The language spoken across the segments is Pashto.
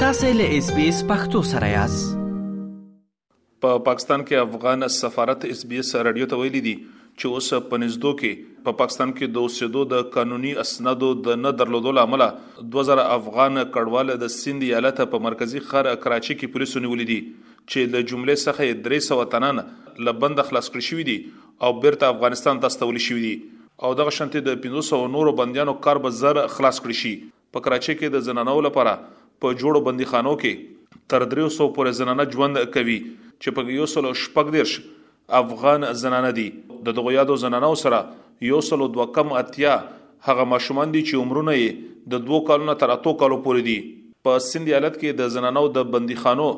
تاسو له اس بي اس پختو سره یاست په پا پاکستان کې افغان سفارت اس بي اس رادیو ته ویلي دي چې اوس په نږدو کې په پاکستان کې د اوسېدو د قانوني اسنادو د نه درلودو لامل 2000 افغان کډوال د سند ایالت په مرکزی ښار کراچي کې پولیسو نیولې دي چې له جملې څخه 300 تنان لبند خلاص کړی شوی دي او بیرته افغانستان ته استول شوي دي او دغه شانتې د پنځه سوه نورو بندیانو کار به زر خلاص کړي شي. په کراچۍ کې د زنانو لپاره په جوړو بندي خانو کې تر دریو سوو پورې زنانه ژوند کوي چې پکې یو سل او شپږ دېرش افغان زنانه دي. د دغو یادو زنانو سره یو سل او دوه کم اتیا هغه ماشومان دي چې عمرونه یې د دوو کالو نه تر اتو کالو پورې دي. په سند ایالت کې د زنانو د بندي خانو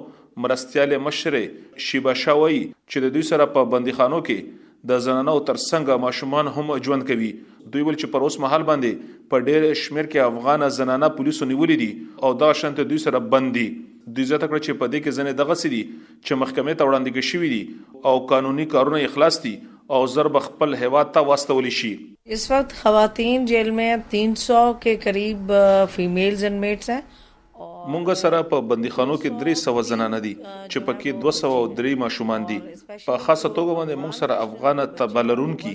مرستیالې مشرې شیبا شاه وايي چې د دوی سره په بندیخانو کې د زنانو ترڅنګ ماشومان هم ژوند کوي. دوی ویل چې پر اوس مهال باندې په ډېر شمېر کې افغان زنانه پولیسو نیولي دي او دغه شانتې دوی سره بند دي. دوی زیاته کړه چې په دې کې ځینې دغسې دي چې محکمې ته وړاندې کې شوي دي او قانوني کارونه یې خلاص دي او زر به خپل هېواد ته واستول شي. اس وقت خواتین جیل مین تین سو کې قریب فیمیلز انمیټس هې مونږ سره په بندیخانو کې 300 زنانه دي چې پکې 203 ماشومان دي په خاصه توګه باندې مونږ سره افغان تبلرونکي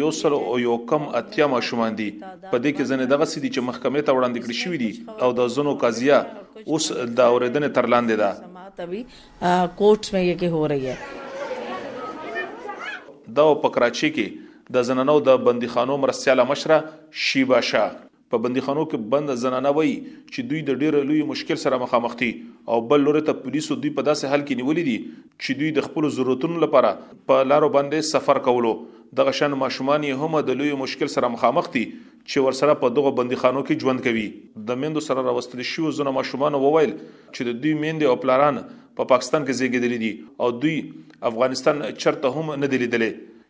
یو سل او یو کم اتیا ماشومان دي په دې کې ځنې دغه سدي چې محکمې ته وړاندې کړی شوې دي او د زنو قضیه اوس د اوریدنې تر لاندې ده تبي کورټ مې یې کې هو رہی ہے دا په کراچي کې د زنانو د بندیخانو مرستياله مشره شیبا شاه په بندیخانو کې بند زنانه وایي چې دوی د ډیر لوی مشکل سره مخامخ دي او بل لوري ته پولیسو دوی په داسې حال کې نیولې دي چې دوی د خپل ضرورتونو لپاره په لارو باندې سفر کولو دغه شان ماشومان یې هم د لوی مشکل سره مخامخ دي چې ورسره په دغه بندیخانو کې ژوند کوي د میندو سره راوستل شي او زنه ماشومان وویل چې د دوی میندې او پلاران په پاکستان کې زیږیدلې دي او دوی افغانستان چرته هم نه دی لیدلې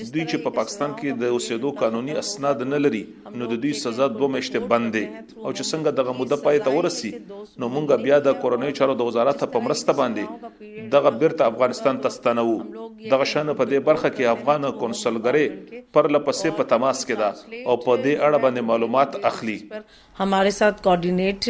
دوی چې په پاکستان کې د اوسېدو قانوني اسناد نه لري نو د دوی سزا دوه میاشتې بند دي او چې څنګه دغه موده پای ته ورسي نو مونږ بیا د کورنۍ چارو د وزارت په مرسته باندې دغه بیرته افغانستان ته ستنو دغه شان په دې برخه کې افغان کونسلګری پر لپسې په تماس کې ده او په دې اړه باندې معلومات اخلي همارې سات کورډینیټ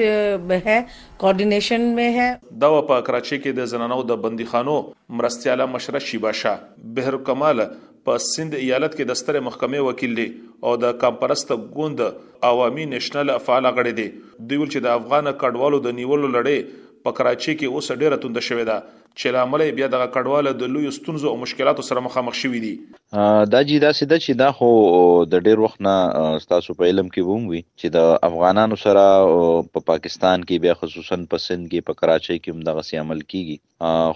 به هې کورډینیشن مې هې. دا وه په کراچۍ کې د زنانو د بندیخانو مرستیاله مشره شیبا شاه. بحرکمال په سند ایالت کې د سترې محکمې وکیل دی او د قامپرسته ګوند عوامي نیشنل فعاله غړې دی. دوی ویل چې د افغان کډوالو د نیولو لړۍ په کراچۍ کې اوس ډیره تونده شوې ده. چې له امله یې بیا دغه کډواله د لویو ستونزو او مشکلاتو سره مخامخ شوي دي. دا جي داسې ده چې دا خو د ډېر وخت نه ستاسو په علم کې به هم وي چې د افغانانو سره په پاکستان کې بیا خصوصا په سند کې په کراچۍ کې هم دغسې عمل کېږي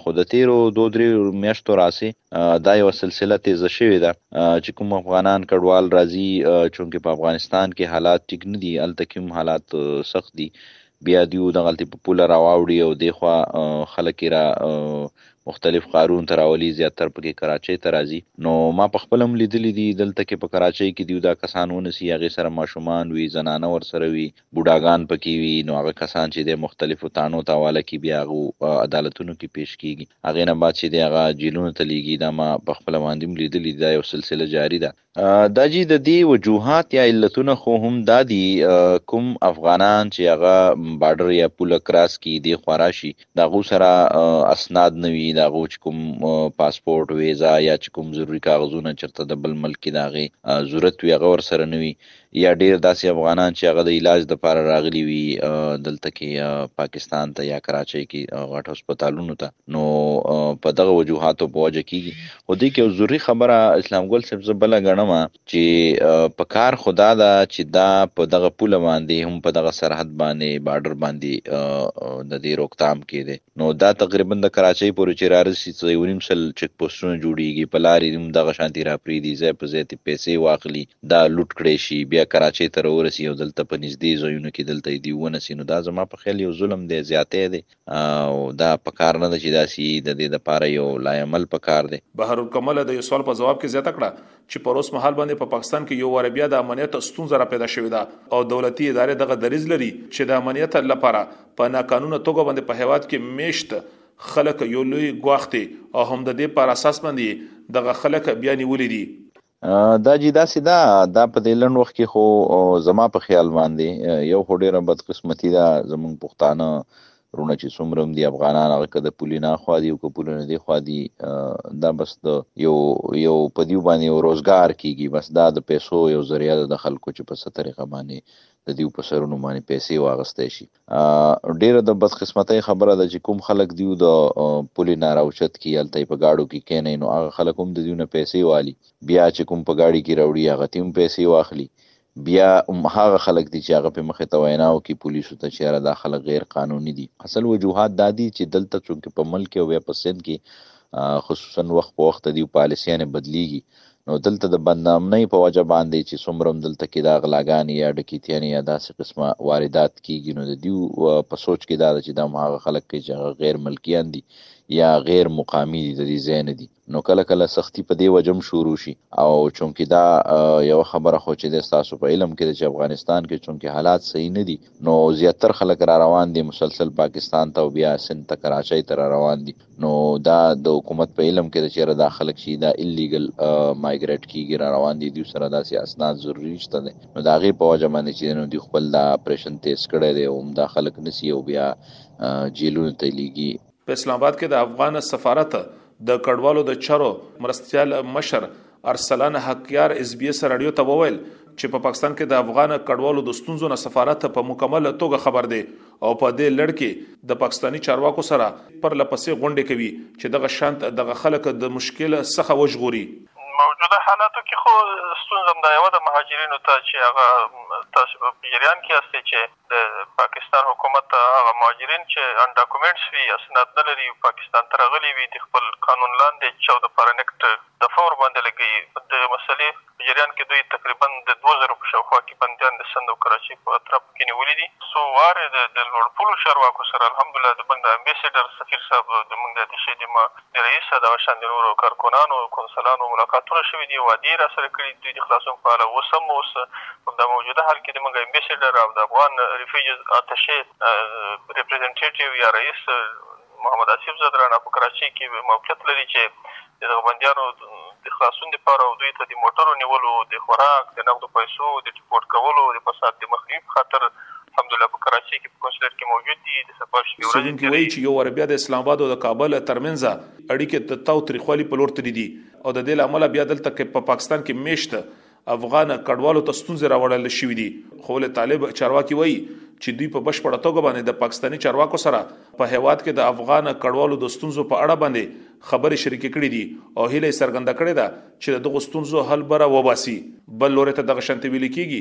خو د تېرو دوه درې میاشتو راهسې دا یوه سلسله تېزه شوې ده چې کوم افغانان کډوال راځي چونکې په افغانستان کې حالات ټیک نه دي هلته کې هم حالات سخت دي بیا دیو دغلته په پوله راواوړي او دیخوا خلک را مختلف قارون ته راولي زیاتر پکې کراچۍ ته راځي نو ما په خپل هم لیدلي دي دلته کې په کراچۍ کې دیو دا کسان ونسی هغې سره ماشومان وي زنانه ورسره وي بوډاګان پکې وي نو هغه کسان چې د مختلفو تانو ته حواله کې بیا هغه عدالتونو کې پیش کیږي هغې نه بعد چې د هغه جیلونو ته لیږي دا ما په خپل باندې لیدلي دا یو سلسله جاری ده دا جی د دی وجوهات یا علتونه خو هم دا دی کوم افغانان چی هغه بارډر یا پوله کراس کی دی خوا راشی دا غو سره اسناد نه وی دا غو چی کوم پاسپورت ویزا یا چی کوم ضروری کاغذونه چرته د بل ملک کی دا غی ضرورت وی هغه ور سره نه وی یا ډیر داسی افغانان چی هغه د علاج د پاره راغلی وی دلته کی پاکستان ته یا کراچۍ کی غټ هسپتالونو ته نو په دغه وجوهاتو په وجه کیږي خو دی کې ضروری خبره اسلام ګل صاحب زبل غنم چې په کار خدا دا چې دا په دغه پوله باندې هم په دغه سرحد باندې بارډر باندې د دې روکتام کې دی نو دا تقریبا د کراچۍ پورې چې رارسي څه یو نیم سل چیک پوسټونه جوړیږي په لارې هم دغه شانتي راپریږدي ځای په ځای ترې پیسې واخلي دا لوټ کړی شي بیا کراچۍ ته راورسي او دلته په نږدې ځایونو کې دلته یې دی ونسي نو دا زما په خیال یو ظلم دی زیاتی دی او دا په کار نه ده چې داسې یي ددې لپاره یو لایمل په کار دی. بحرالکمل د یو سوال په ځواب کې زیاته کړه چې پر اوس مهال باندې په پاکستان کې یو وار بیا د امنیت ستونزه را پیدا شوې ده او دولتي ادارې دغه دریز لري چې د امنیت لپاره په ناقانونه توګه باندې په هیواد کې میشت خلک یو لوی ګواښ دی او هم د دې پر اساس باندې دغه خلک بیا نیولې دي دا جی دا سیدا دا په دې لن وخت کې خو زما په خیال باندې یو هډیره بدقسمتي دا زمونږ پښتانه رونه چې څومره هم دي افغانان هغه که د پولې نه خوا دي او که پولې نه دی خوا دي دا بس د یو یو په دیو باندې یو روزګار کیږي بس دا د پیسو یو ذریعه ده د خلکو چې په څه طریقه باندې د دیو په سرونو باندې پیسې واغستې شي ډیره د بدقسمتۍ خبره ده چې کوم خلک دیو د پولې نه راوچت کی هلته په گاډو کې کینې نو هغه خلک هم د دیو نه پیسې والی بیا چې کوم په گاډي کې راوړي هغه تیم پیسې واخلي بیا هم هغه خلک دي چې هغه په مخې ته وینا وکړي پولیسو ته چې یاره دا خلک غیر قانوني دي اصل وجوهات دا دي چې دلته چونکې په ملک کې او بیا په سند کې خصوصا وخت په وخت دي پالیسیانې بدلیږي نو دلته د بدنامنۍ په وجه باندې چې څومره هم دلته کې دا غلاګانې یا ډکیتیانې یا داسې قسمه واردات کیږي نو د دیو په سوچ کې دا ده چې دا هم هغه خلک کوي چې هغه غیر ملکیان دي یا غیر مقامي دي د دې ځای نه دي نو کله کله سختی په دې وجه هم شروع شي او چونکې دا یوه خبره خو چې د ستاسو په علم کې ده چې افغانستان کې چونکې حالات صحیح نه دي نو زیاتر خلک را روان دي مسلسل پاکستان ته او بیا سند ته کراچۍ ته را روان دي نو دا د حکومت په علم کې ده چې دا خلک چې دا ایلیګل مایګریټ کیږي را روان دي دوی سره داسې اسناد ضروري شته دی نو د هغې په وجه باندې چې نو دوی خپل دا اپریشن تیز کړی دی او همدا خلک نیسي او بیا جیلونو ته یې لیږي په اسلام آباد کې د افغان سفارت د کډوالو د چارو مرستيال مشر ارسلان حقيار اس بي اس رادیو ته وویل چې په پاکستان کې د افغان کډوالو د ستونزو نه سفارت په مکمل توګه خبر دی او په دې لړ کې د پاکستانی چارواکو سره پر لپسې غونډې کوي چې دغه شانت دغه خلک د مشکل څخه وژغوري موجوده حالاتو کې خو ستونزه دا یو د مهاجرینو ته چې هغه تاسو په جریان کې هستی چې د پاکستان حکومت ته هغه مهاجرین چې ان ډاکومنټس وي، اسناد نه لري، پاکستان ته راغلي وي، د خپل قانون لاندې چې چود فارن اکټ دفعه ورباندې لګوي، په دغې مسئلې په جریان کې دوی تقریباً د دوه زرو په شاوخوا کې بندیان د سند او کراچۍ په اطرافو کې نیولي دي. څو وارې د لوړ پوړو چارواکو سره الحمدالله د موږ د امبیسیډر، سفیر صاحب، د موږ د اتشې د د رئیس او دغه شان د نورو کارکنانو او کونسلانو ملاقاتونه شوي دي، وعدې یې راسره کړي دي، دوی د خلاصون په اړه اوس هم اوس په همدا موجوده حال کې د موږ امبیسیډر او د افغان ریفیوجیز اتشې ریپریزنټیټیو یا رئیس محمد اصیف ځدراڼ په کراچۍ کې موقعیت لري چې د دغه بندیانو د خلاصون لپاره او دوی ته د موټرو نیولو، د خوراک، د نغدو پیسو د ټیپورټ کولو او د فساد د مخنیوي په خاطر څېړونکي وايي چې یو وار بیا د اسلام اباد او د کابل ترمنځ اړیکې د تاوتریخوالي په لور تللي دي او د دې له امله بیا دلته کې په پاکستان کې مېشت افغان کډوالو ته ستونزې راوړل شوي دي خو ولې طالب چارواکي وايي چې دوی په بشپړه توګه باندې د پاکستاني چارواکو سره په هیواد کې د افغان کډوالو د ستونزو په اړه باندې خبرې شریکې کړې دي او هیله یې څرګنده کړې ده چې د دغو ستونزو حل به راوباسي بل لوري ته دغه شانتې ویل کېږي